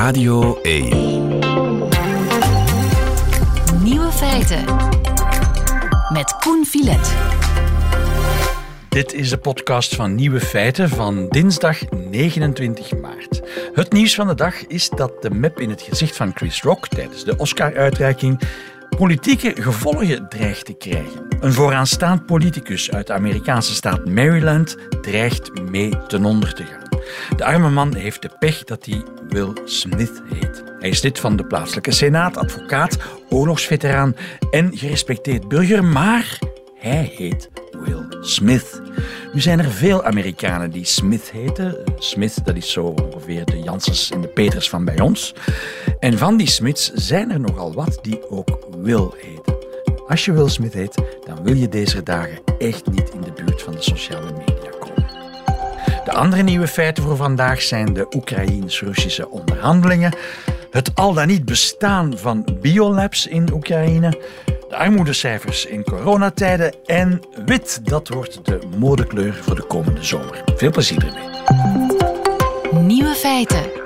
Radio 1. Nieuwe feiten. Met Koen Filet. Dit is de podcast van Nieuwe Feiten van dinsdag 29 maart. Het nieuws van de dag is dat de map in het gezicht van Chris Rock tijdens de Oscar-uitreiking politieke gevolgen dreigt te krijgen. Een vooraanstaand politicus uit de Amerikaanse staat Maryland dreigt mee ten onder te gaan. De arme man heeft de pech dat hij Will Smith heet. Hij is lid van de plaatselijke senaat, advocaat, oorlogsveteraan en gerespecteerd burger, maar hij heet Will Smith. Nu zijn er veel Amerikanen die Smith heten. Smith, dat is zo ongeveer de Janssens en de Peters van bij ons. En van die Smiths zijn er nogal wat die ook Will heten. Als je Will Smith heet, dan wil je deze dagen echt niet in de buurt van de sociale media. De andere nieuwe feiten voor vandaag zijn de Oekraïens-Russische onderhandelingen, het al dan niet bestaan van biolabs in Oekraïne, de armoedecijfers in coronatijden en wit, dat wordt de modekleur voor de komende zomer. Veel plezier ermee. Nieuwe feiten.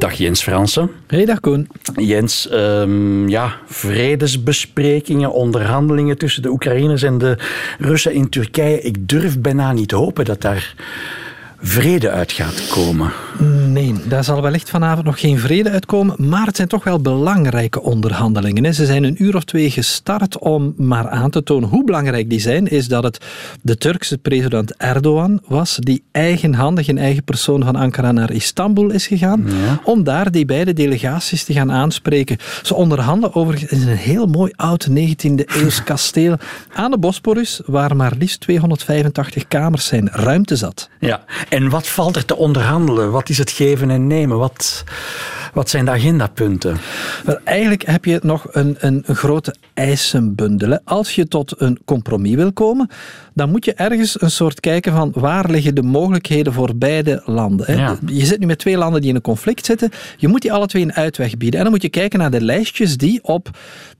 Dag Jens Fransen. Hey, dag Koen. Jens, um, ja, vredesbesprekingen, onderhandelingen tussen de Oekraïners en de Russen in Turkije. Ik durf bijna niet hopen dat daar vrede uit gaat komen. Nee, daar zal wellicht vanavond nog geen vrede uitkomen, maar het zijn toch wel belangrijke onderhandelingen. Ze zijn een uur of twee gestart om maar aan te tonen hoe belangrijk die zijn. Is dat het de Turkse president Erdogan was, die eigenhandig in eigen persoon van Ankara naar Istanbul is gegaan, om daar die beide delegaties te gaan aanspreken. Ze onderhandelen overigens in een heel mooi oud 19e eeuws kasteel aan de Bosporus, waar maar liefst 285 kamers zijn, ruimte zat. Ja, en wat valt er te onderhandelen? Wat is het geven en nemen? Wat, wat zijn de agendapunten? Wel, eigenlijk heb je nog een, een, grote eisenbundel. Als je tot een compromis wil komen, dan moet je ergens een soort kijken van waar liggen de mogelijkheden voor beide landen. Hè? Ja. Je zit nu met twee landen die in een conflict zitten. Je moet die alle twee een uitweg bieden. En dan moet je kijken naar de lijstjes die op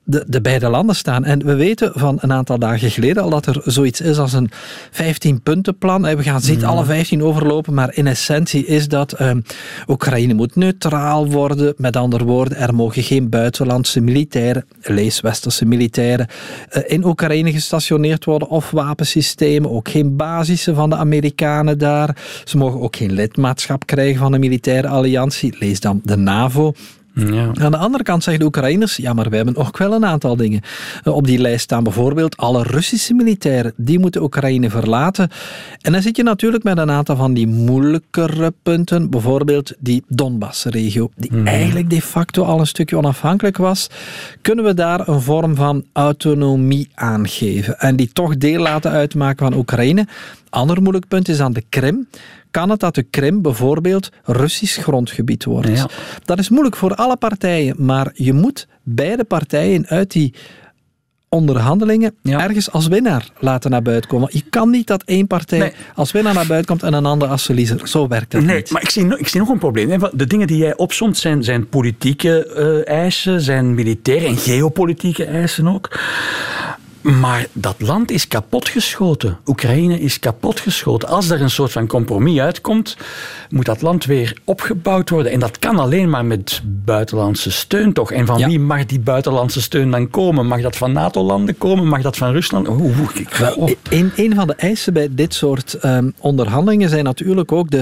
de, de beide landen staan. En we weten van een aantal dagen geleden al dat er zoiets is als een 15-puntenplan. We gaan niet alle 15 overlopen, maar in essentie is dat eh, Oekraïne moet neutraal worden. Met andere woorden, er mogen geen buitenlandse militairen, lees westerse militairen, eh, in Oekraïne gestationeerd worden of wapensystemen. Ook geen basisen van de Amerikanen daar. Ze mogen ook geen lidmaatschap krijgen van een militaire alliantie. Lees dan de NAVO. Ja. Aan de andere kant zeggen de Oekraïners, ja, maar we hebben ook wel een aantal dingen. Eh, Op die lijst staan bijvoorbeeld alle Russische militairen, die moeten Oekraïne verlaten. En dan zit je natuurlijk met een aantal van die moeilijkere punten, bijvoorbeeld die Donbass-regio, die eigenlijk de facto al een stukje onafhankelijk was. Kunnen we daar een vorm van autonomie aangeven en die toch deel laten uitmaken van Oekraïne? Ander moeilijk punt is aan de Krim. Kan het dat de Krim bijvoorbeeld Russisch grondgebied wordt? Ja. Dat is moeilijk voor alle partijen, maar je moet beide partijen uit die onderhandelingen Ja. ergens als winnaar laten naar buiten komen. Je kan niet dat één partij Nee. als winnaar naar buiten komt en een ander als verliezer. Zo werkt dat Nee, niet. maar ik zie, nog- ik zie nog een probleem. De dingen die jij opsomt zijn, zijn politieke eh, eisen, zijn militaire en geopolitieke eisen ook. Maar dat land is kapotgeschoten. Oekraïne is kapotgeschoten. Als er een soort van compromis uitkomt, moet dat land weer opgebouwd worden. En dat kan alleen maar met buitenlandse steun, toch? En van Ja. wie mag die buitenlandse steun dan komen? Mag dat van NATO-landen komen? Mag dat van Rusland? Oeh, ik ga op. Een, een van de eisen bij dit soort ehm, onderhandelingen zijn natuurlijk ook de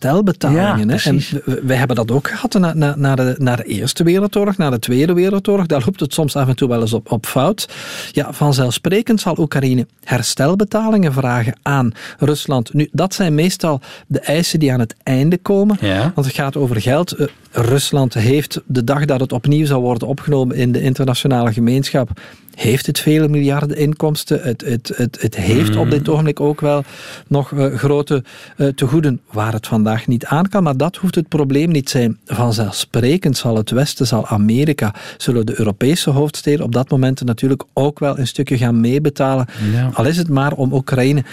herstelbetalingen. Ja, hè. En we- wij hebben dat ook gehad na, na, na, de, na de Eerste Wereldoorlog, na de Tweede Wereldoorlog. Daar loopt het soms af en toe wel eens op, op fout. Ja, vanzelfsprekend zal Oekraïne herstelbetalingen vragen aan Rusland. Nu, dat zijn meestal de eisen die aan het einde komen. Ja. Want het gaat over geld. Eh, Rusland heeft de dag dat het opnieuw zal worden opgenomen in de internationale gemeenschap, heeft het vele miljarden inkomsten. Het, het, het, het heeft op dit ogenblik ook wel nog eh, grote eh, tegoeden waar het vandaag niet aan kan. Maar dat hoeft het probleem niet zijn. Vanzelfsprekend zal het Westen, zal Amerika, zullen de Europese hoofdsteden op dat moment natuurlijk ook wel een stukje gaan meebetalen. Ja. Al is het maar om Oekraïne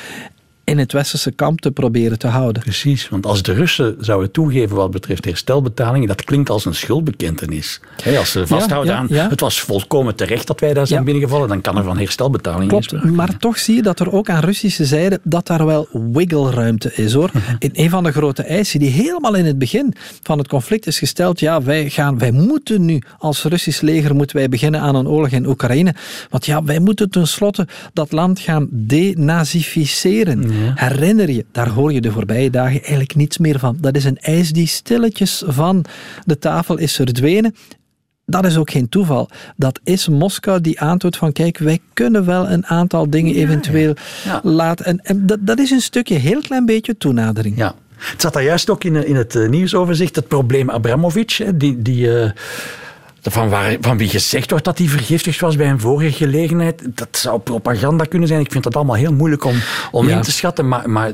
in het westerse kamp te proberen te houden. Precies, want als de Russen zouden toegeven wat betreft herstelbetalingen, dat klinkt als een schuldbekentenis. als ze vasthouden ja, aan, ja. het was volkomen terecht dat wij daar zijn binnengevallen, dan kan er van herstelbetalingen Klopt, sprake maar toch zie je dat er ook aan Russische zijde dat daar wel wiggle-ruimte is hoor. In een van de grote eisen die helemaal in het begin van het conflict is gesteld, ja, wij, gaan, wij moeten nu als Russisch leger moeten wij beginnen aan een oorlog in Oekraïne, want ja, wij moeten tenslotte dat land gaan denazificeren. Herinner je, daar hoor je de voorbije dagen eigenlijk niets meer van. Dat is een eis die stilletjes van de tafel is verdwenen. Dat is ook geen toeval. Dat is Moskou die aantoont van kijk, wij kunnen wel een aantal dingen eventueel Ja. laten. En, en dat, dat is een stukje, heel klein beetje toenadering. Ja. Het zat daar juist ook in, in het eh, nieuwsoverzicht, het probleem Abramovic, die, die, eh, van, waar, van wie gezegd wordt dat hij vergiftigd was bij een vorige gelegenheid. Dat zou propaganda kunnen zijn. Ik vind dat allemaal heel moeilijk om, om Ja. in te schatten, maar, maar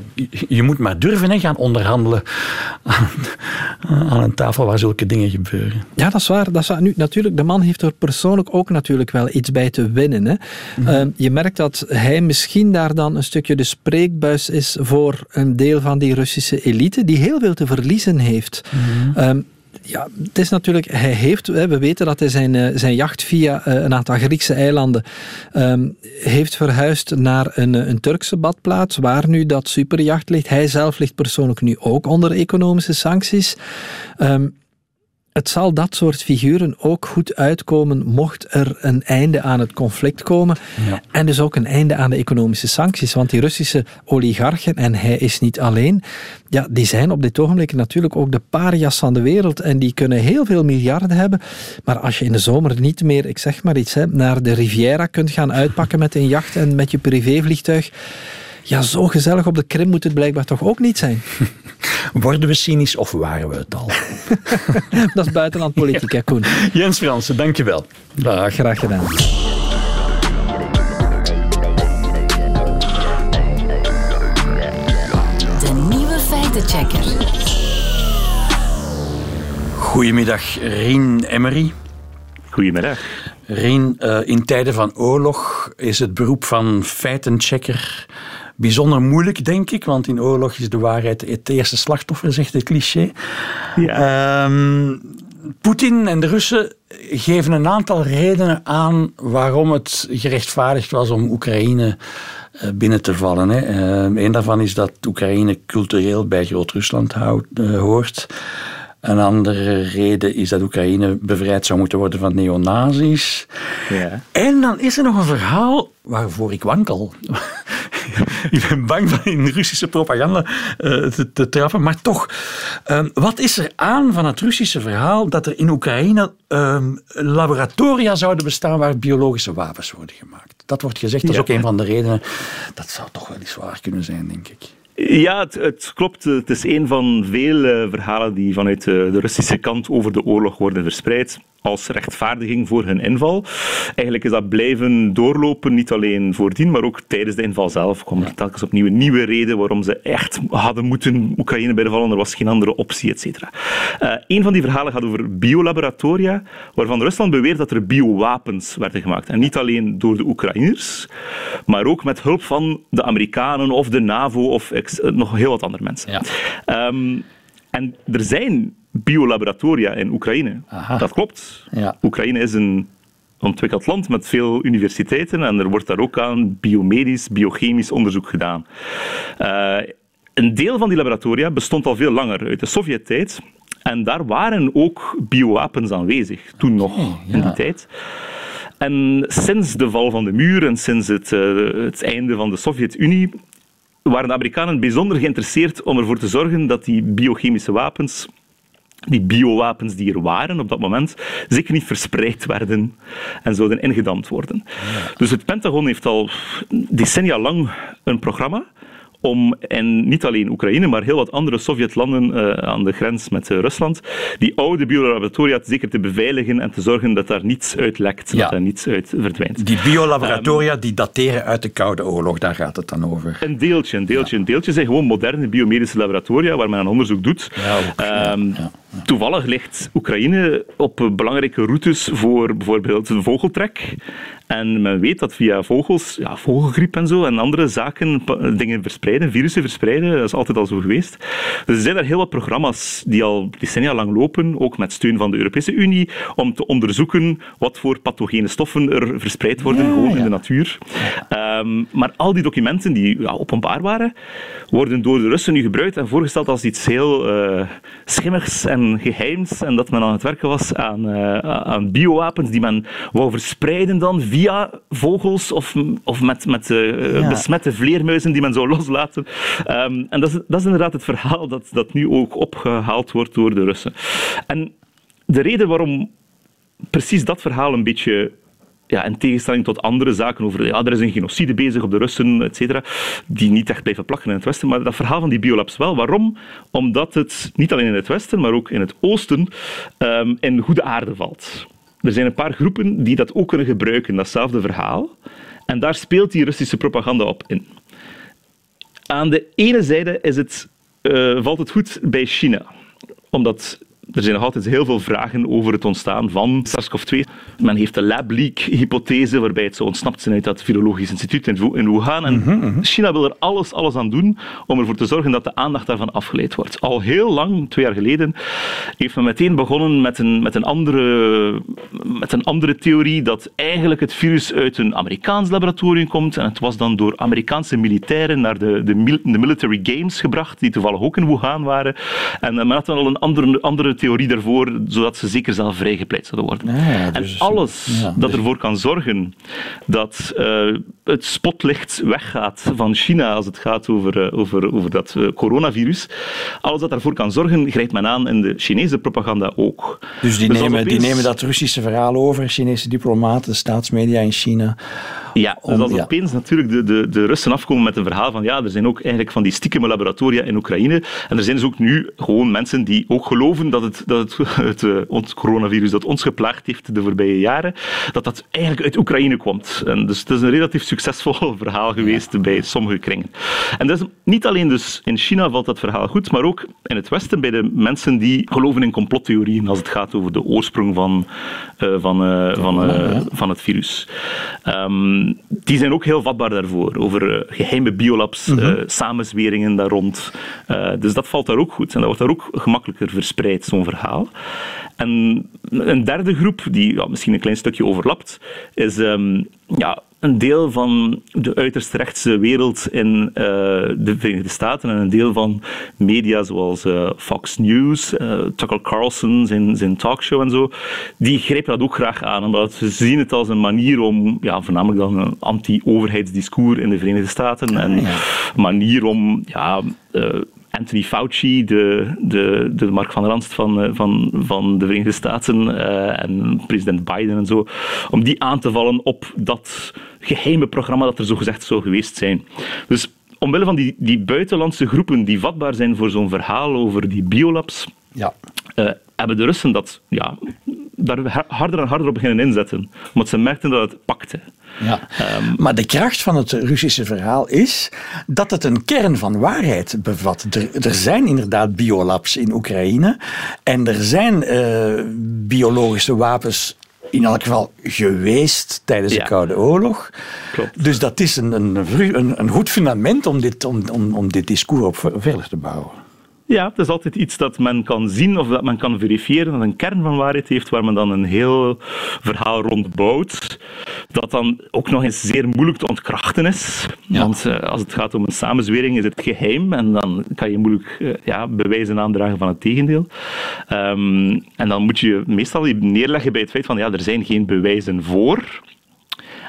je- moet maar durven hè, gaan onderhandelen aan, aan een tafel waar zulke dingen gebeuren. Ja, dat is waar. Dat is waar. Nu, natuurlijk, de man heeft er persoonlijk ook natuurlijk wel iets bij te winnen. Hè. Ehm, je merkt dat hij misschien daar dan een stukje de spreekbuis is voor een deel van die Russische elite, die heel veel te verliezen heeft. Ehm, ja, het is natuurlijk, hij heeft, we weten dat hij zijn, eh, zijn jacht via eh, een aantal Griekse eilanden ehm, heeft verhuisd naar een, eh, een Turkse badplaats, waar nu dat superjacht ligt. Hij zelf ligt persoonlijk nu ook onder economische sancties. Ehm, het zal dat soort figuren ook goed uitkomen mocht er een einde aan het conflict komen. Ja. En dus ook een einde aan de economische sancties. Want die Russische oligarchen, en hij is niet alleen, ja, die zijn op dit ogenblik natuurlijk ook de parias van de wereld. En die kunnen heel veel miljarden hebben. Maar als je in de zomer niet meer, ik zeg maar iets, hè, naar de Riviera kunt gaan uitpakken met een jacht en met je privévliegtuig. Ja, zo gezellig op de Krim moet het blijkbaar toch ook niet zijn. Worden we cynisch of waren we het al? Dat is buitenlandpolitiek, hè, Koen. Jens Fransen, dankjewel. Dag. Graag gedaan. De nieuwe feitenchecker. Goedemiddag, Rien Emery. Goedemiddag. Rien, eh, in tijden van oorlog is het beroep van feitenchecker bijzonder moeilijk, denk ik. Want in oorlog is de waarheid het eerste slachtoffer, zegt het cliché. Ja. Ehm, Poetin en de Russen geven een aantal redenen aan waarom het gerechtvaardigd was om Oekraïne eh, binnen te vallen. Hè. Ehm, een daarvan is dat Oekraïne cultureel bij Groot-Rusland eh, hoort. Een andere reden is dat Oekraïne bevrijd zou moeten worden van neonazis. Ja. En dan is er nog een verhaal waarvoor ik wankel. Ik ben bang van in Russische propaganda eh, te, te trappen. Maar toch, ehm, wat is er aan van het Russische verhaal dat er in Oekraïne ehm, laboratoria zouden bestaan waar biologische wapens worden gemaakt? Dat wordt gezegd, dat is Ja. ook een van de redenen. Dat zou toch wel eens waar kunnen zijn, denk ik. Ja, het, het klopt. Het is een van veel eh, verhalen die vanuit eh, de Russische kant over de oorlog worden verspreid als rechtvaardiging voor hun inval. Eigenlijk is dat blijven doorlopen, niet alleen voordien, maar ook tijdens de inval zelf. kwam er telkens opnieuw een nieuwe reden waarom ze echt hadden moeten Oekraïne binnenvallen. Er was geen andere optie, et cetera. Eh, een van die verhalen gaat over biolaboratoria, waarvan Rusland beweert dat er biowapens werden gemaakt. En niet alleen door de Oekraïners, maar ook met hulp van de Amerikanen of de NAVO of eh, nog heel wat andere mensen. Ja. Ehm, en er zijn biolaboratoria in Oekraïne. Aha. Dat klopt. Ja. Oekraïne is een ontwikkeld land met veel universiteiten en er wordt daar ook aan biomedisch, biochemisch onderzoek gedaan. Eh, een deel van die laboratoria bestond al veel langer, uit de Sovjet-tijd. En daar waren ook biowapens aanwezig, toen nog, in die tijd. En sinds de val van de muur en sinds het, eh, het einde van de Sovjet-Unie waren de Amerikanen bijzonder geïnteresseerd om ervoor te zorgen dat die biochemische wapens, die biowapens die er waren op dat moment, zeker niet verspreid werden en zouden ingedamd worden. Dus het Pentagon heeft al decennia lang een programma om in niet alleen Oekraïne, maar heel wat andere Sovjetlanden eh, aan de grens met eh, Rusland, die oude biolaboratoria zeker te beveiligen en te zorgen dat daar niets uit lekt, Ja. dat daar niets uit verdwijnt. Die biolaboratoria die dateren uit de Koude Oorlog, daar gaat het dan over. Een deeltje, een deeltje, een deeltje zijn gewoon moderne biomedische laboratoria waar men aan onderzoek doet. Ja, ook, ja, Ehm. Toevallig ligt Oekraïne op belangrijke routes voor bijvoorbeeld de vogeltrek. En men weet dat via vogels, ja, vogelgriep en zo, en andere zaken dingen verspreiden, virussen verspreiden. Dat is altijd al zo geweest. Dus er zijn er heel wat programma's die al decennia lang lopen, ook met steun van de Europese Unie, om te onderzoeken wat voor pathogene stoffen er verspreid worden gewoon in de natuur. Um, maar al die documenten die ja, openbaar waren, worden door de Russen nu gebruikt en voorgesteld als iets heel uh, schimmigs en geheims. En dat men aan het werken was aan, uh, aan biowapens die men wou verspreiden dan via vogels of, of met, met uh, besmette vleermuizen die men zou loslaten. Um, en dat is, dat is inderdaad het verhaal dat, dat nu ook opgehaald wordt door de Russen. En de reden waarom precies dat verhaal een beetje ja, in tegenstelling tot andere zaken over ja, er is een genocide bezig op de Russen, et cetera, die niet echt blijven plakken in het Westen. Maar dat verhaal van die biolabs wel. Waarom? Omdat het niet alleen in het Westen, maar ook in het Oosten um, in goede aarde valt. Er zijn een paar groepen die dat ook kunnen gebruiken, datzelfde verhaal. En daar speelt die Russische propaganda op in. Aan de ene zijde is het, uh, valt het goed bij China, omdat er zijn nog altijd heel veel vragen over het ontstaan van SARS-CoV-2. Men heeft de lab leak-hypothese, waarbij het zo ontsnapt zijn uit dat virologisch instituut in Wuhan. En mm -hmm. China wil er alles, alles aan doen om ervoor te zorgen dat de aandacht daarvan afgeleid wordt. Al heel lang, twee jaar geleden, heeft men meteen begonnen met een, met een, andere, met een andere theorie dat eigenlijk het virus uit een Amerikaans laboratorium komt. En het was dan door Amerikaanse militairen naar de, de, de military games gebracht, die toevallig ook in Wuhan waren. En men had dan al een andere, andere theorie daarvoor, zodat ze zeker zelf vrijgepleit zouden worden. Ja, en dus- alles ja, dat dus- ervoor kan zorgen dat uh, het spotlicht weggaat van China als het gaat over, uh, over, over dat uh, coronavirus, alles dat daarvoor kan zorgen, grijpt men aan in de Chinese propaganda ook. Dus die, Dus nemen, die nemen dat Russische verhaal over, Chinese diplomaten, staatsmedia in China. Ja, dus als opeens natuurlijk de, de, de Russen afkomen met een verhaal van ja, er zijn ook eigenlijk van die stiekeme laboratoria in Oekraïne. En er zijn dus ook nu gewoon mensen die ook geloven dat het, dat het, het eh, ons coronavirus dat ons geplaagd heeft de voorbije jaren, dat dat eigenlijk uit Oekraïne komt. En dus het is een relatief succesvol verhaal geweest bij sommige kringen. En dat is niet alleen dus in China valt dat verhaal goed, maar ook in het Westen bij de mensen die geloven in complottheorieën als het gaat over de oorsprong van, eh, van, eh, van, van het virus. Die zijn ook heel vatbaar daarvoor, over eh, geheime biolabs, eh, samenzweringen daar rond. Eh, dus dat valt daar ook goed en dat wordt daar ook gemakkelijker verspreid, zo'n verhaal. En een derde groep, die ja, misschien een klein stukje overlapt, is ehm, ja, een deel van de uiterst rechtse wereld in eh, de Verenigde Staten en een deel van media zoals eh, Fox News, eh, Tucker Carlson, zijn, zijn talkshow en zo, die grijpen dat ook graag aan, omdat ze zien het als een manier om, ja, voornamelijk dan een anti-overheidsdiscours in de Verenigde Staten en een manier om ja, Anthony Fauci, de, de, de Mark van Ranst van, eh, van, van de Verenigde Staten eh, en president Biden en zo, om die aan te vallen op dat geheime programma dat er zo gezegd zou geweest zijn. Dus omwille van die, die buitenlandse groepen die vatbaar zijn voor zo'n verhaal over die biolabs, Ja. eh, hebben de Russen dat ja, daar ha- harder en harder op beginnen inzetten. Omdat ze merkten dat het pakte. Ja. Ehm, maar de kracht van het Russische verhaal is dat het een kern van waarheid bevat. Er, er zijn inderdaad biolabs in Oekraïne en er zijn eh, biologische wapens in elk geval geweest tijdens de. Koude Oorlog. Klopt. Dus dat is een, een, een, goed fundament om dit, om, om, om dit discours op ver- verder te bouwen. Ja, het is altijd iets dat men kan zien of dat men kan verifiëren, dat een kern van waarheid heeft, waar men dan een heel verhaal rond bouwt, dat dan ook nog eens zeer moeilijk te ontkrachten is. Want eh, als het gaat om een samenzwering is het geheim en dan kan je moeilijk eh, ja, bewijzen aandragen van het tegendeel. Ehm, en dan moet je meestal neerleggen bij het feit van ja, er zijn geen bewijzen voor.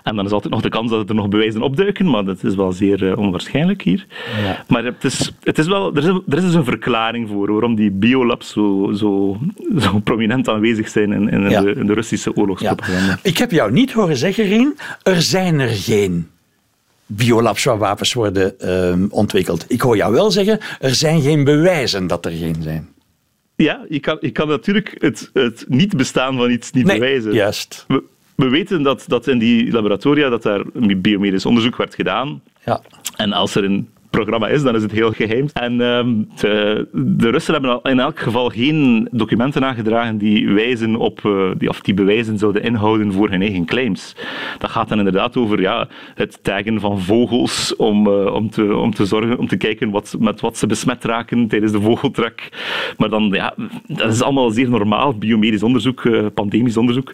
En dan is altijd nog de kans dat er nog bewijzen opduiken, maar dat is wel zeer eh, onwaarschijnlijk hier. Ja. Maar het is, het is wel, er, is, er is dus een verklaring voor waarom die biolabs zo, zo, zo prominent aanwezig zijn in, in, Ja. de, in de Russische oorlogspropaganda. Ik heb jou niet horen zeggen, Rien, er zijn er geen biolabs waar wapens worden ehm, ontwikkeld. Ik hoor jou wel zeggen, er zijn geen bewijzen dat er geen zijn. Ja, je kan, je kan natuurlijk het, het niet bestaan van iets niet bewijzen. juist. We, we weten dat, dat in die laboratoria dat daar biomedisch onderzoek werd gedaan. Ja. En als er in programma is, dan is het heel geheim. En ehm, de, de, Russen hebben in elk geval geen documenten aangedragen die wijzen op, uh, die, of die bewijzen zouden inhouden voor hun eigen claims. Dat gaat dan inderdaad over ja, het taggen van vogels om, uh, om, te, om te zorgen, om te kijken wat, met wat ze besmet raken tijdens de vogeltrek. Maar dan, ja, dat is allemaal zeer normaal, biomedisch onderzoek, uh, pandemisch onderzoek.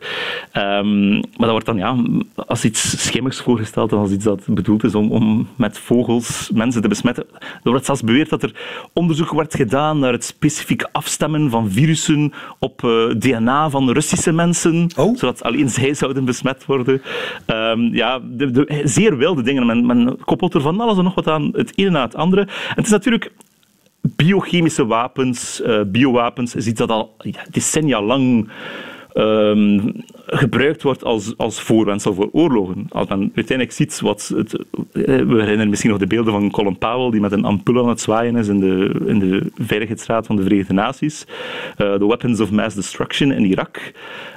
Um, maar dat wordt dan ja, als iets schimmigs voorgesteld en als iets dat bedoeld is om, om met vogels mensen te besmetten. Er wordt zelfs beweerd dat er onderzoek werd gedaan naar het specifiek afstemmen van virussen op uh, DNA van Russische mensen, oh. zodat alleen zij zouden besmet worden. Um, ja, de, de, zeer wilde dingen. Men, men koppelt er van alles en nog wat aan het ene na het andere. En het is natuurlijk biochemische wapens, uh, biowapens, is iets dat al ja, decennia lang um, gebruikt wordt als, als voorwendsel voor oorlogen. Als men uiteindelijk ziet wat... Het, eh, we herinneren misschien nog de beelden van Colin Powell, die met een ampul aan het zwaaien is in de, in de Veiligheidsraad van de Verenigde Naties. Uh, the Weapons of Mass Destruction in Irak.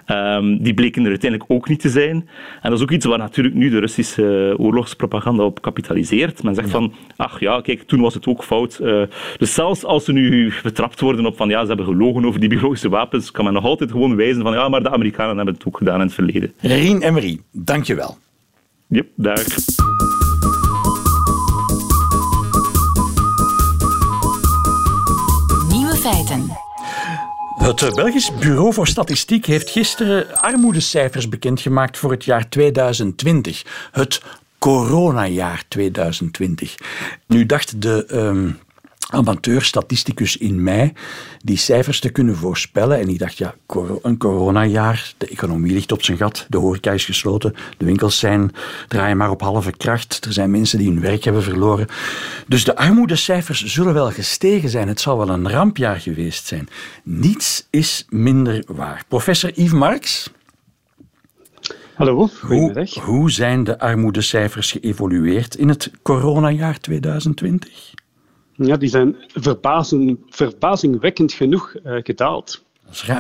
Um, die bleken er uiteindelijk ook niet te zijn. En dat is ook iets waar natuurlijk nu de Russische oorlogspropaganda op kapitaliseert. Men zegt van, ach ja, kijk, toen was het ook fout. Uh, dus zelfs als ze nu betrapt worden op van, ja, ze hebben gelogen over die biologische wapens, kan men nog altijd gewoon wijzen van, ja, maar de Amerikanen hebben het ook gedaan in het verleden. Rien Emery, dankjewel. Yep, dag. Nieuwe feiten. Het Belgisch Bureau voor Statistiek heeft gisteren armoedecijfers bekendgemaakt voor het jaar 2020. Het coronajaar 2020. Nu dacht de um, amateur-statisticus in mei die cijfers te kunnen voorspellen. En die dacht, ja, een coronajaar, de economie ligt op zijn gat, de horeca is gesloten, de winkels zijn, draaien maar op halve kracht, er zijn mensen die hun werk hebben verloren. Dus de armoedecijfers zullen wel gestegen zijn, het zal wel een rampjaar geweest zijn. Niets is minder waar. Professor Yves Marx? Hallo, hoe, hoe zijn de armoedecijfers geëvolueerd in het coronajaar 2020? Ja, die zijn verbazing, verbazingwekkend genoeg uh, gedaald.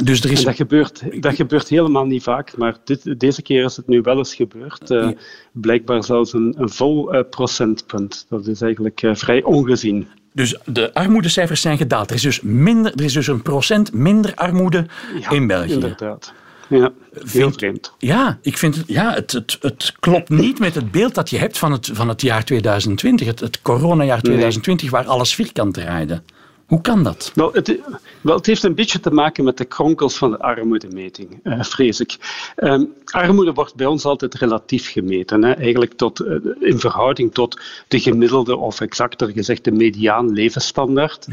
Dus er is... En dat, gebeurt, dat gebeurt helemaal niet vaak, maar dit, deze keer is het nu wel eens gebeurd. Uh, ja. Blijkbaar zelfs een, een vol uh, procentpunt. Dat is eigenlijk vrij ongezien. Dus de armoedecijfers zijn gedaald. Er is dus, minder, er is dus een procent minder armoede ja, in België. Inderdaad. Ja, heel vreemd. Ja, ik vind het, ja het, het, het klopt niet met het beeld dat je hebt van het, van het jaar 2020, het, het coronajaar 2020, nee. waar alles vierkant draaide. Hoe kan dat? Wel het, wel, het heeft een beetje te maken met de kronkels van de armoedemeting, uh, vrees ik. Um, armoede wordt bij ons altijd relatief gemeten, hè, eigenlijk tot, uh, in verhouding tot de gemiddelde, of exacter gezegd de mediaan levensstandaard.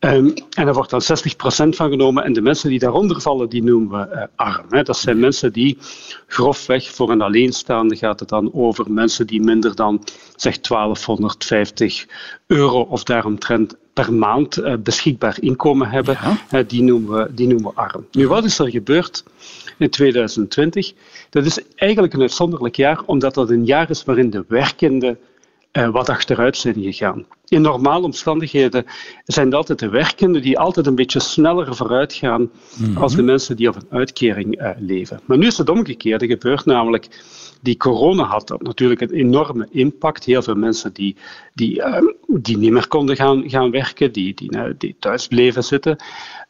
Um, en daar wordt dan 60% van genomen. En de mensen die daaronder vallen, die noemen we uh, arm. Hè. Dat zijn mensen die grofweg voor een alleenstaande gaat het dan over mensen die minder dan zeg 1250 euro of daaromtrent per maand uh, beschikbaar inkomen hebben. Ja. Uh, die, noemen we, die noemen we arm. Nu, wat is er gebeurd in 2020? Dat is eigenlijk een uitzonderlijk jaar, omdat dat een jaar is waarin de werkende wat achteruit zijn gegaan. In normale omstandigheden zijn het altijd de werkenden die altijd een beetje sneller vooruit gaan mm -hmm. als de mensen die op een uitkering uh, leven. Maar nu is het omgekeerde gebeurd, namelijk die corona had dat natuurlijk een enorme impact. Heel veel mensen die, die, uh, die niet meer konden gaan, gaan werken, die, die, die thuis bleven zitten.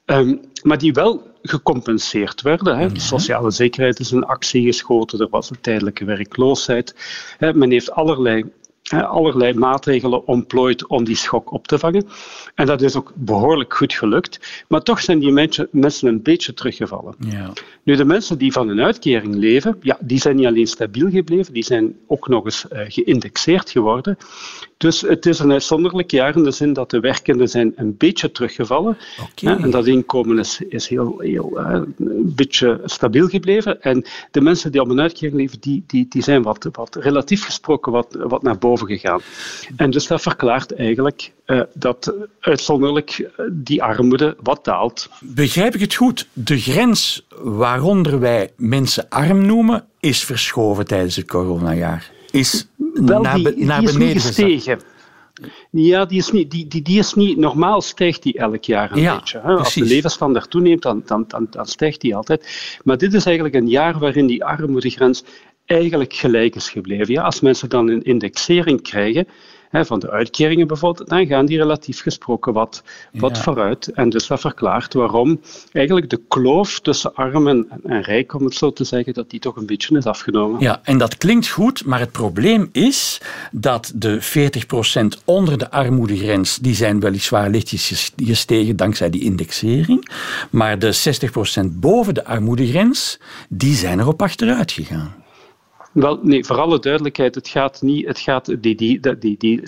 Um, maar die wel gecompenseerd werden. Hè. De sociale zekerheid is in actie geschoten, er was een tijdelijke werkloosheid. Hè. Men heeft allerlei allerlei maatregelen ontplooid om die schok op te vangen. En dat is ook behoorlijk goed gelukt. Maar toch zijn die mensen een beetje teruggevallen. Ja. Nu, de mensen die van een uitkering leven, ja, die zijn niet alleen stabiel gebleven, die zijn ook nog eens uh, geïndexeerd geworden. Dus het is een uitzonderlijk jaar in de zin dat de werkenden zijn een beetje teruggevallen. Okay. En dat inkomen is, is heel, heel uh, een beetje stabiel gebleven. En de mensen die op een uitkering leven, die, die, die zijn wat, wat relatief gesproken wat, wat naar boven gegaan. En dus dat verklaart eigenlijk uh, dat uitzonderlijk die armoede wat daalt. Begrijp ik het goed? De grens waaronder wij mensen arm noemen, is verschoven tijdens het coronajaar. Is Wel, naar, die, naar die beneden gestegen. Ja, die is niet, die, die, die is niet, normaal stijgt die elk jaar een ja, beetje. Hè. Als de levensstandaard toeneemt, dan, dan, dan, dan stijgt die altijd. Maar dit is eigenlijk een jaar waarin die armoedegrens eigenlijk gelijk is gebleven. Ja, als mensen dan een indexering krijgen, van de uitkeringen bijvoorbeeld, dan gaan die relatief gesproken wat, wat vooruit. En dus dat verklaart waarom eigenlijk de kloof tussen arm en, en, rijk, om het zo te zeggen, dat die toch een beetje is afgenomen. Ja, en dat klinkt goed, maar het probleem is dat de 40% onder de armoedegrens, die zijn weliswaar lichtjes gestegen dankzij die indexering, maar de 60% boven de armoedegrens, die zijn erop achteruit gegaan. Wel, nee, voor alle duidelijkheid, het gaat niet, het gaat, die, die, die, die 60%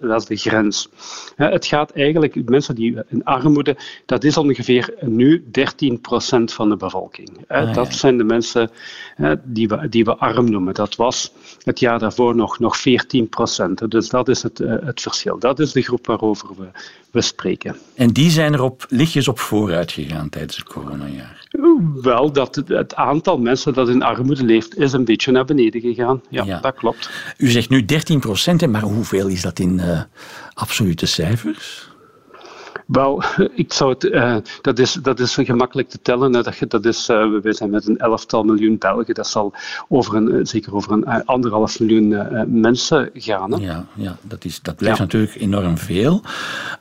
dat is de grens. Het gaat eigenlijk, mensen die in armoede, dat is ongeveer nu 13% van de bevolking. Ah, dat zijn de mensen die we, die we arm noemen. Dat was het jaar daarvoor nog, nog 14%. Dus dat is het, eh, het verschil. Dat is de groep waarover we, we spreken. En die zijn er op, lichtjes op vooruit gegaan tijdens het coronajaar? Wel, dat het aantal mensen dat in armoede leeft, is een beetje naar beneden gegaan. Ja, dat klopt. U zegt nu 13 procent, maar hoeveel is dat in uh, absolute cijfers? Wel, ik zou het, uh, dat, is, dat is gemakkelijk te tellen. Dat, dat is, uh, we zijn met een elftal miljoen Belgen. Dat zal over een, eh, zeker over een anderhalf miljoen uh, mensen gaan. Hè? Ja, ja dat, is, dat blijft ja. natuurlijk enorm veel.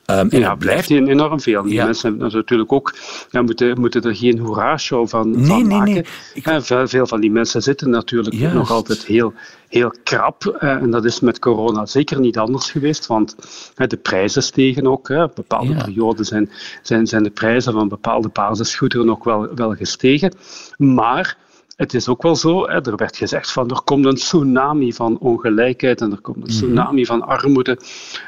Um, ja, dat blijft enorm veel. Die ja. mensen hebben natuurlijk ook, ja, moeten, moeten er geen hoera-show van, nee, van nee, maken. Nee, ik... veel, veel van die mensen zitten natuurlijk Juist. nog altijd heel heel krap. en dat is met corona zeker niet anders geweest, want de prijzen stegen ook. Hè. Bepaalde ja. perioden zijn, zijn, zijn de prijzen van bepaalde basisgoederen ook wel, wel gestegen. Maar het is ook wel zo, hè, er werd gezegd van er komt een tsunami van ongelijkheid en er komt een tsunami mm -hmm. van armoede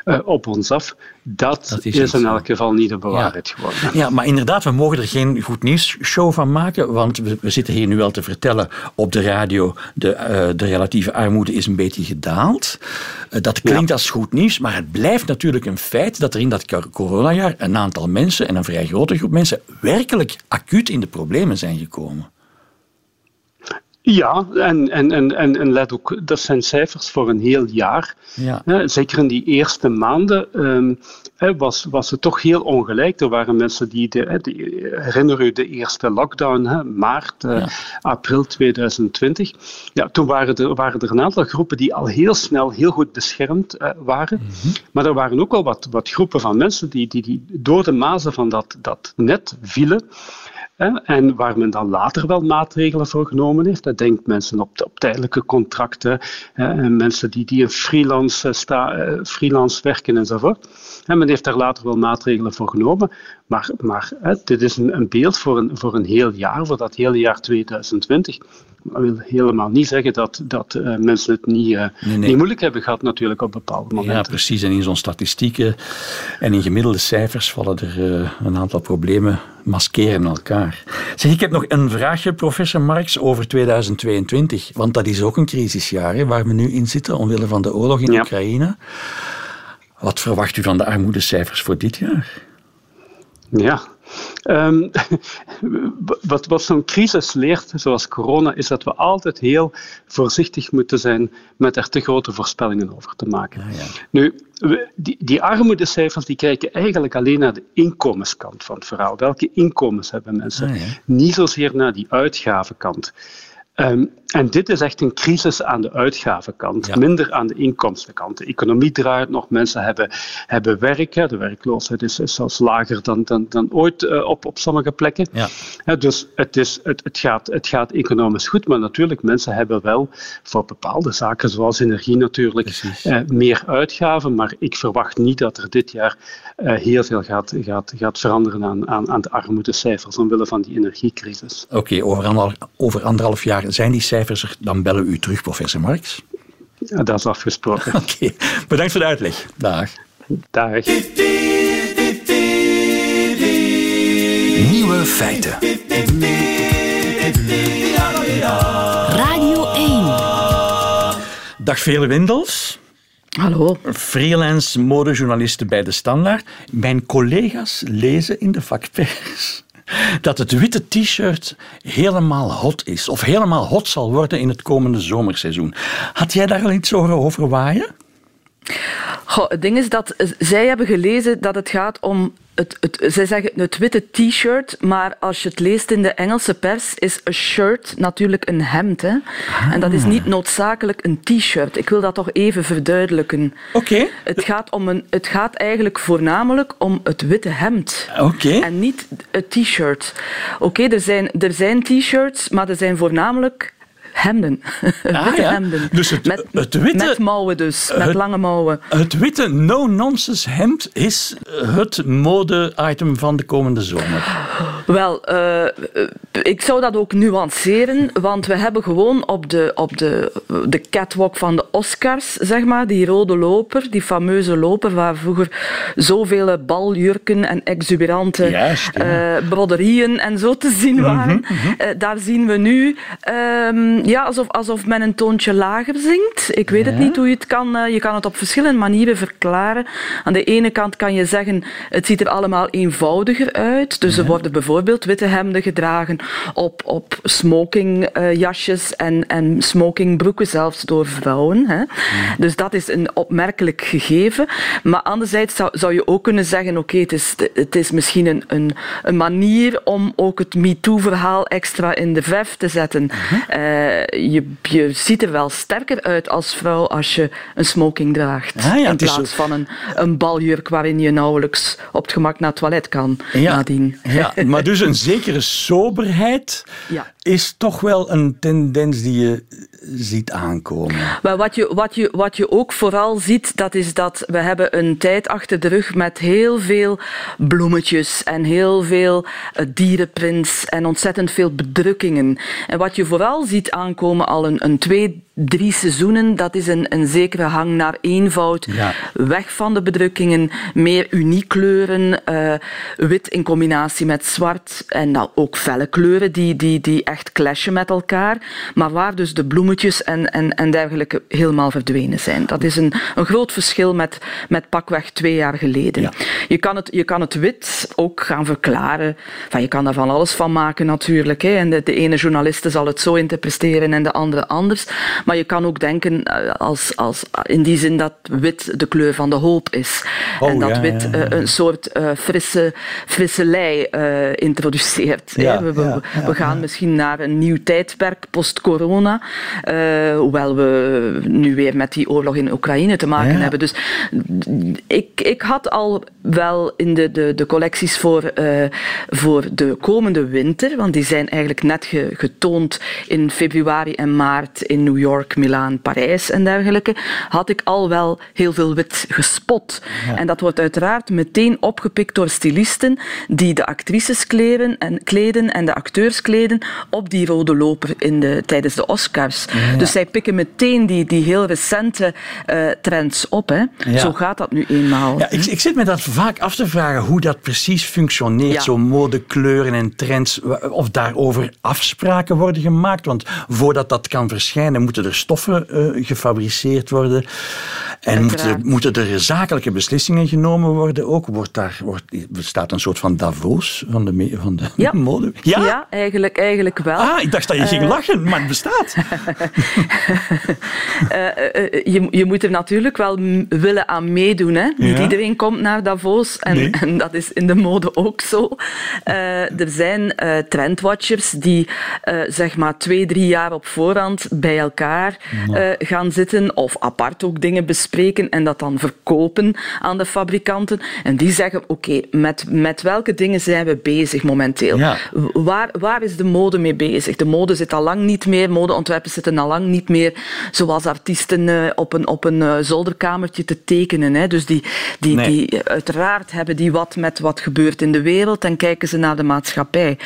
uh, op ons af. Dat, dat is, is in elk geval niet de bewaarheid ja. geworden. Ja, maar inderdaad, we mogen er geen goed nieuws show van maken, want we, we zitten hier nu wel te vertellen op de radio, de, uh, de relatieve armoede is een beetje gedaald. Uh, dat klinkt ja. als goed nieuws, maar het blijft natuurlijk een feit dat er in dat coronajaar een aantal mensen, en een vrij grote groep mensen, werkelijk acuut in de problemen zijn gekomen. Ja, en, en, en, en let ook, dat zijn cijfers voor een heel jaar. Ja. Zeker in die eerste maanden um, was, was het toch heel ongelijk. Er waren mensen die, de, die herinner u de eerste lockdown, hè, maart, uh, ja. april 2020. Ja, toen waren er, waren er een aantal groepen die al heel snel heel goed beschermd uh, waren. Mm -hmm. Maar er waren ook wel wat, wat groepen van mensen die, die, die door de mazen van dat, dat net vielen. En waar men dan later wel maatregelen voor genomen heeft. Dat denkt mensen op, tijdelijke contracten, en mensen die, die in freelance, sta, freelance werken enzovoort. En men heeft daar later wel maatregelen voor genomen. Maar, maar dit is een, een beeld voor een, voor een heel jaar, voor dat hele jaar 2020. Dat wil helemaal niet zeggen dat, dat uh, mensen het niet, uh, nee, nee. niet moeilijk hebben gehad, natuurlijk, op bepaalde momenten. Ja, precies. En in zo'n statistieken en in gemiddelde cijfers vallen er uh, een aantal problemen maskeren elkaar. Zeg, ik heb nog een vraagje, professor Marx, over 2022. Want dat is ook een crisisjaar hè, waar we nu in zitten, omwille van de oorlog in ja. Oekraïne. Wat verwacht u van de armoedecijfers voor dit jaar? Ja, um, wat, wat zo'n crisis leert, zoals corona, is dat we altijd heel voorzichtig moeten zijn met er te grote voorspellingen over te maken. Ja, ja. Nu, we, die, die armoedecijfers die kijken eigenlijk alleen naar de inkomenskant van het verhaal. Welke inkomens hebben mensen? Ah, ja. Niet zozeer naar die uitgavenkant. Um, en dit is echt een crisis aan de uitgavenkant, Ja. minder aan de inkomstenkant. De economie draait nog, mensen hebben, hebben werk. Hè. De werkloosheid is, is zelfs lager dan, dan, dan ooit uh, op, op sommige plekken. Ja. Hè, dus het, is, het, het, gaat, het gaat economisch goed, maar natuurlijk, mensen hebben wel voor bepaalde zaken, zoals energie natuurlijk, uh, meer uitgaven. Maar ik verwacht niet dat er dit jaar uh, heel veel gaat, gaat, gaat veranderen aan, aan, aan de armoedecijfers omwille van die energiecrisis. Oké, okay, over, anderhalf, over anderhalf jaar zijn die cijfers er, dan bellen we u terug, professor Marx. Ja, dat is afgesproken. Oké, okay. bedankt voor de uitleg. Dag. Dag. Nieuwe feiten. Radio 1. Dag Vele Windels. Hallo. Freelance modejournaliste bij De Standaard. Mijn collega's lezen in de vakpers dat het witte t-shirt helemaal hot is. Of helemaal hot zal worden in het komende zomerseizoen. Had jij daar al iets over waaien? Goh, het ding is dat zij hebben gelezen dat het gaat om het, het, zij zeggen het witte t-shirt, maar als je het leest in de Engelse pers, is een shirt natuurlijk een hemd. Hè? En dat is Ah. niet noodzakelijk een t-shirt. Ik wil dat toch even verduidelijken. Oké. Het, gaat om een, het gaat eigenlijk voornamelijk om het witte hemd. Oké. En niet het t-shirt. Oké, er zijn, er zijn t-shirts, maar er zijn voornamelijk hemden. witte Ah, ja. hemden. Dus het- met, het witte- met mouwen dus, met het- lange mouwen. Het witte no-nonsense hemd is het mode-item van de komende zomer. Wel, eh, eh, ik zou dat ook nuanceren, want we hebben gewoon op de, op de, de catwalk van de Oscars, zeg maar, die rode loper, die fameuze loper waar vroeger zoveel baljurken en exuberante Juist, ja. eh, broderieën en zo te zien waren. Eh, daar zien we nu ehm, ja, alsof, alsof men een toontje lager zingt. Ik weet het niet hoe je het kan. eh, je kan het op verschillende manieren verklaren. Aan de ene kant kan je zeggen, het ziet er allemaal eenvoudiger uit. Dus er worden bijvoorbeeld witte hemden gedragen op, op smokingjasjes en, en smokingbroeken, zelfs door vrouwen. Hè. Dus dat is een opmerkelijk gegeven. Maar anderzijds zou, zou je ook kunnen zeggen, oké, het, is, het is misschien een, een, een manier om ook het MeToo-verhaal extra in de verf te zetten. Eh, je, je ziet er wel sterker uit als vrouw als je een smoking draagt. Ah ja, in plaats zo- van een, een baljurk waarin je nauwelijks op het gemak naar het toilet kan nadien. Ja, maar dus een zekere soberheid Ja. is toch wel een tendens die je ziet aankomen. Maar wat je, wat, je, wat je ook vooral ziet, dat is dat we hebben een tijd achter de rug met heel veel bloemetjes en heel veel eh, dierenprints en ontzettend veel bedrukkingen. En wat je vooral ziet aankomen al een, een twee, drie seizoenen, dat is een, een zekere hang naar eenvoud. Ja. Weg van de bedrukkingen, meer uniekleuren, eh wit in combinatie met zwart en dan ook felle kleuren die, die, die echt clashen met elkaar. Maar waar dus de bloemetjes en, en, en dergelijke helemaal verdwenen zijn. Dat is een, een groot verschil met, met pakweg twee jaar geleden. Ja. Je, kan het, je kan het wit ook gaan verklaren. Enfin, je kan daar van alles van maken natuurlijk. Hè. En de, de ene journaliste zal het zo interpreteren en de andere anders. Maar je kan ook denken eh, als, als, in die zin dat wit de kleur van de hoop is. Oh, en dat ja, wit ja, eh, een soort eh, frisse, frisse lei introduceert. we, we, gaan misschien naar een nieuw tijdperk post-corona. hoewel we nu weer met die oorlog in Oekraïne te maken hebben. Dus ik, ik had al wel in de, de, de collecties voor, voor de komende winter, want die zijn eigenlijk net ge- getoond in februari en maart in New York, Milaan, Parijs en dergelijke, had ik al wel heel veel wit gespot. En dat wordt uiteraard meteen opgepikt door stylisten die de actrices kleden en, kleden en de acteurs kleden op die rode loper in de, tijdens de Oscars. Dus zij pikken meteen die, die heel recente eh, trends op. Hè. Ja. Zo gaat dat nu eenmaal. Ja, ik, ik zit me dat vaak af te vragen hoe dat precies functioneert, Ja. zo modekleuren en trends, of daarover afspraken worden gemaakt. Want voordat dat kan verschijnen, moeten er stoffen eh, gefabriceerd worden. En moeten, Uiteraard. moeten er zakelijke beslissingen genomen worden ook. Wordt daar, wordt, bestaat een soort van Davos van de, van de Ja. mode? Ja, eigenlijk, eigenlijk wel. Ah, ik dacht dat je ging lachen, maar het bestaat. Eh, eh, eh, je, je moet er natuurlijk wel willen aan meedoen. Hè? Niet iedereen komt naar Davos en, Nee. en dat is in de mode ook zo. Eh, er zijn eh, trendwatchers die eh, zeg maar twee, drie jaar op voorhand bij elkaar eh, gaan zitten of apart ook dingen bespreken en dat dan verkopen aan de fabrikanten. En die zeggen, oké, met, met welke dingen zijn we bezig momenteel? Ja. Waar, waar is de mode mee bezig? De mode zit al lang niet meer, modeontwerpers zitten al lang niet meer zoals artiesten eh, op een, op een eh, zolderkamertje te tekenen. Hè. Dus die, die, Nee. die, uiteraard hebben die wat met wat gebeurt in de wereld en kijken ze naar de maatschappij.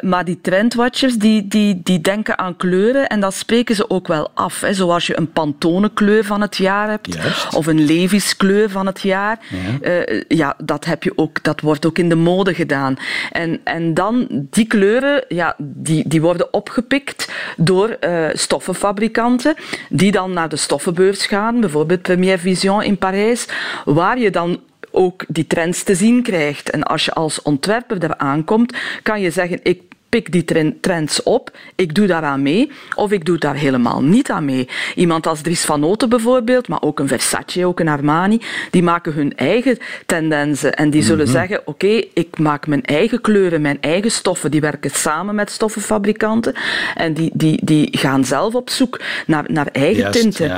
Maar die trendwatchers die, die, die denken aan kleuren en dat spreken ze ook wel af. Hè. Zoals je een Pantone kleur van het jaar hebt Juist. of een Levi's kleur van het jaar. Ja, ja dat, heb je ook, dat wordt ook in de mode gedaan. En, en dan die kleuren, ja, die, die worden opgepikt door eh, stoffenfabrikanten, die dan naar de stoffenbeurs gaan, bijvoorbeeld Première Vision in Parijs, waar je dan ook die trends te zien krijgt. En als je als ontwerper daar aankomt, kan je zeggen, ik pik die trends op, ik doe daaraan mee, of ik doe daar helemaal niet aan mee. Iemand als Dries van Noten bijvoorbeeld, maar ook een Versace, ook een Armani, die maken hun eigen tendensen en die zullen mhm. zeggen, oké, ik maak mijn eigen kleuren, mijn eigen stoffen, die werken samen met stoffenfabrikanten en die, die, die gaan zelf op zoek naar, naar eigen tinten.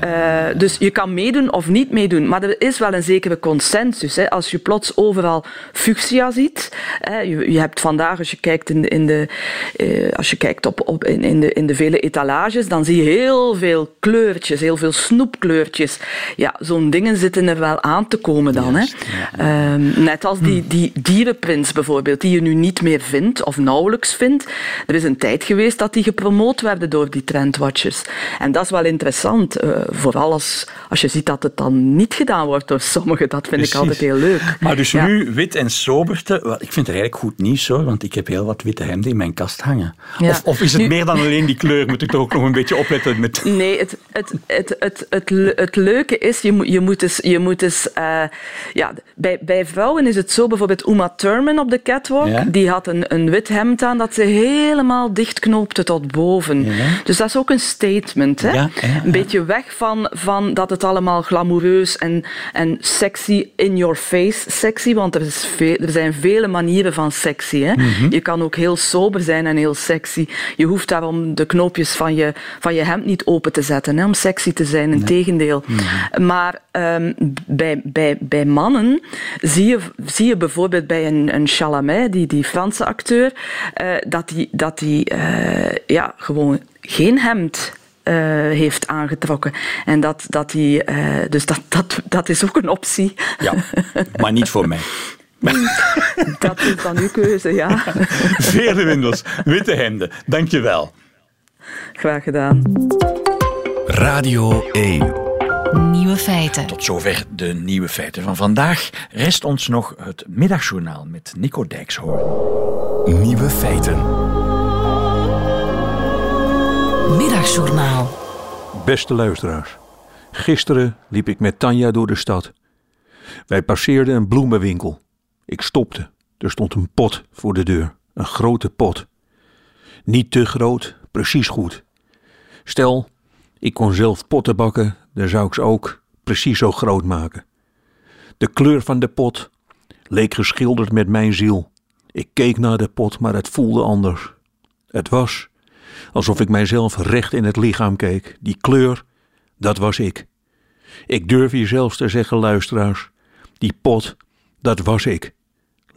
Eh, dus je kan meedoen of niet meedoen, maar er is wel een zekere consensus. Hè. Als je plots overal fuchsia ziet, hè, je, je hebt vandaag, als je kijkt in de, in de, uh, als je kijkt op, op, in, in, de, in de vele etalages, dan zie je heel veel kleurtjes, heel veel snoepkleurtjes. Ja, zo'n dingen zitten er wel aan te komen dan. hè. Ehm, net als die, die dierenprints bijvoorbeeld, die je nu niet meer vindt of nauwelijks vindt. Er is een tijd geweest dat die gepromoot werden door die trendwatchers. En dat is wel interessant, uh, vooral als, als je ziet dat het dan niet gedaan wordt door sommigen. Dat vind ik altijd heel leuk. Maar dus nu wit en soberte, ik vind het eigenlijk goed nieuws hoor, want ik heb heel wat witte hemden in mijn kast hangen. Of, of, is het meer dan alleen die kleur? Moet ik toch ook nog een beetje opletten met... Nee, het, het, het, het, het, het, leuke is, je moet, je moet eens... Je moet eens uh, ja, bij, bij vrouwen is het zo, bijvoorbeeld Uma Thurman op de catwalk, die had een, een wit hemd aan dat ze helemaal dichtknoopte tot boven. Dus dat is ook een statement. Hè? Een beetje weg van, van dat het allemaal glamoureus en, en sexy, in your face sexy, want er, is veel, er zijn vele manieren van sexy. Hè? Mhm. Je kan ook heel sober zijn en heel sexy. Je hoeft daarom de knoopjes van je, van je hemd niet open te zetten hè, om sexy te zijn. Integendeel. Mm Maar um, bij, bij, bij mannen zie je, zie je bijvoorbeeld bij een, een Chalamet, die, die Franse acteur, uh, dat die, dat die uh, ja, gewoon geen hemd uh, heeft aangetrokken. En dat, dat die, dus dat, dat, dat is ook een optie. Ja, maar niet voor mij. Dat is dan uw keuze, ja. Veerle Windels, witte hemden. Dankjewel. Graag gedaan. Radio 1. Nieuwe feiten. Tot zover de nieuwe feiten van vandaag. Rest ons nog het middagjournaal met Nico Dijkshoorn. Nieuwe feiten. Middagjournaal. Beste luisteraars. Gisteren liep ik met Tanja door de stad. Wij passeerden een bloemenwinkel. Ik stopte. Er stond een pot voor de deur. Een grote pot. Niet te groot, precies goed. Stel, ik kon zelf potten bakken, dan zou ik ze ook precies zo groot maken. De kleur van de pot leek geschilderd met mijn ziel. Ik keek naar de pot, maar het voelde anders. Het was alsof ik mijzelf recht in het lichaam keek. Die kleur, dat was ik. Ik durf hier zelfs te zeggen, luisteraars, die pot, dat was ik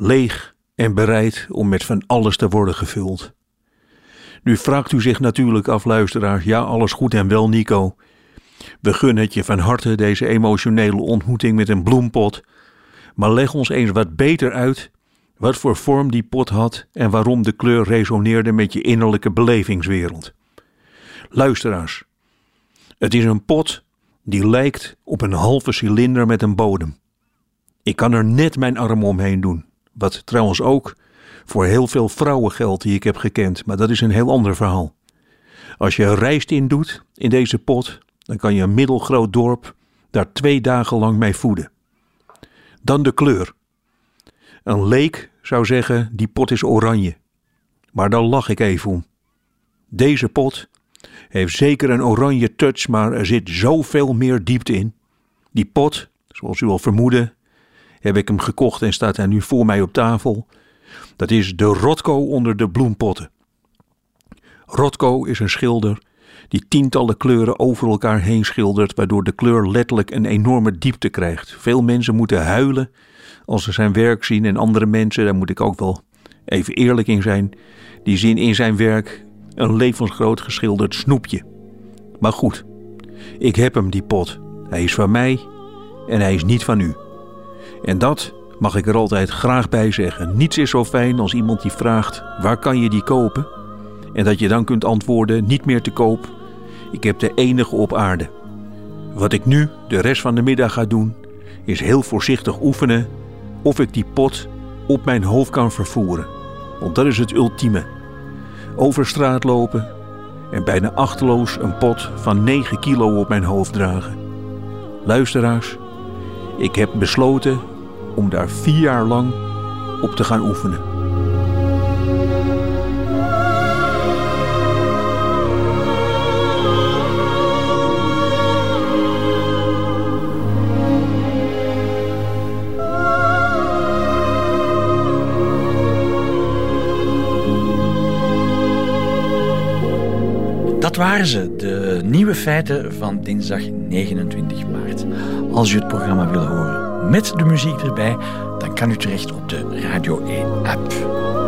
leeg en bereid om met van alles te worden gevuld. Nu vraagt u zich natuurlijk af, luisteraars, ja, alles goed en wel, Nico. We gunnen het je van harte deze emotionele ontmoeting met een bloempot. Maar leg ons eens wat beter uit wat voor vorm die pot had en waarom de kleur resoneerde met je innerlijke belevingswereld. Luisteraars, het is een pot die lijkt op een halve cilinder met een bodem. Ik kan er net mijn arm omheen doen. Wat trouwens ook voor heel veel vrouwen geldt die ik heb gekend, maar dat is een heel ander verhaal. Als je rijst in doet in deze pot, dan kan je een middelgroot dorp daar twee dagen lang mee voeden. Dan de kleur. Een leek zou zeggen: die pot is oranje. Maar daar lach ik even om. Deze pot heeft zeker een oranje touch, maar er zit zoveel meer diepte in. Die pot, zoals u al vermoedde, heb ik hem gekocht en staat hij nu voor mij op tafel. Dat is de Rotko onder de bloempotten. Rotko is een schilder die tientallen kleuren over elkaar heen schildert, waardoor de kleur letterlijk een enorme diepte krijgt. Veel mensen moeten huilen als ze zijn werk zien en andere mensen, daar moet ik ook wel even eerlijk in zijn, die zien in zijn werk een levensgroot geschilderd snoepje. Maar goed, ik heb hem, die pot. Hij is van mij en hij is niet van u. En dat mag ik er altijd graag bij zeggen. Niets is zo fijn als iemand die vraagt: waar kan je die kopen? En dat je dan kunt antwoorden: niet meer te koop. Ik heb de enige op aarde. Wat ik nu de rest van de middag ga doen, is heel voorzichtig oefenen of ik die pot op mijn hoofd kan vervoeren. Want dat is het ultieme. Over straat lopen en bijna achteloos een pot van 9 kilo op mijn hoofd dragen. Luisteraars, ik heb besloten om daar vier jaar lang op te gaan oefenen. Dat waren ze, nieuwe feiten van dinsdag 29 maart. Als u het programma wil horen met de muziek erbij, dan kan u terecht op de Radio 1-app.